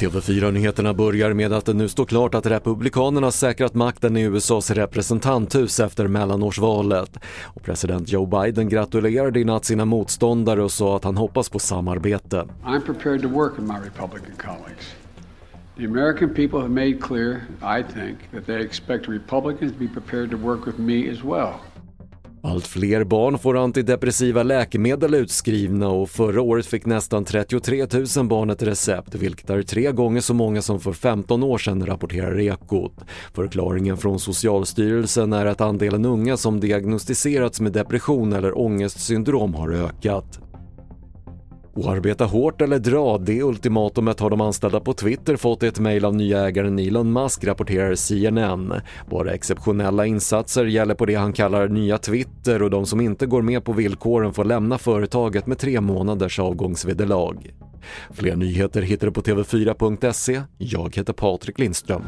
TV4-nyheterna börjar med att det nu står klart att Republikanerna säkrat makten i USAs representanthus efter mellanårsvalet. Och president Joe Biden gratulerade i natt sina motståndare och sa att han hoppas på samarbete. I'm prepared to work with my Republican colleagues. The American people have made clear, I think, that they expect Republicans to be prepared to work with me as well. Allt fler barn får antidepressiva läkemedel utskrivna och förra året fick nästan 33 000 barn ett recept, vilket är tre gånger så många som för 15 år sedan, rapporterar Ekot. Förklaringen från Socialstyrelsen är att andelen unga som diagnostiserats med depression eller ångestsyndrom har ökat. Och arbeta hårt eller dra, det ultimatumet har de anställda på Twitter fått i ett mejl av nya ägaren Elon Musk, rapporterar CNN. Bara exceptionella insatser gäller på det han kallar nya Twitter och de som inte går med på villkoren får lämna företaget med tre månaders avgångsvederlag. Fler nyheter hittar du på TV4.se. Jag heter Patrik Lindström.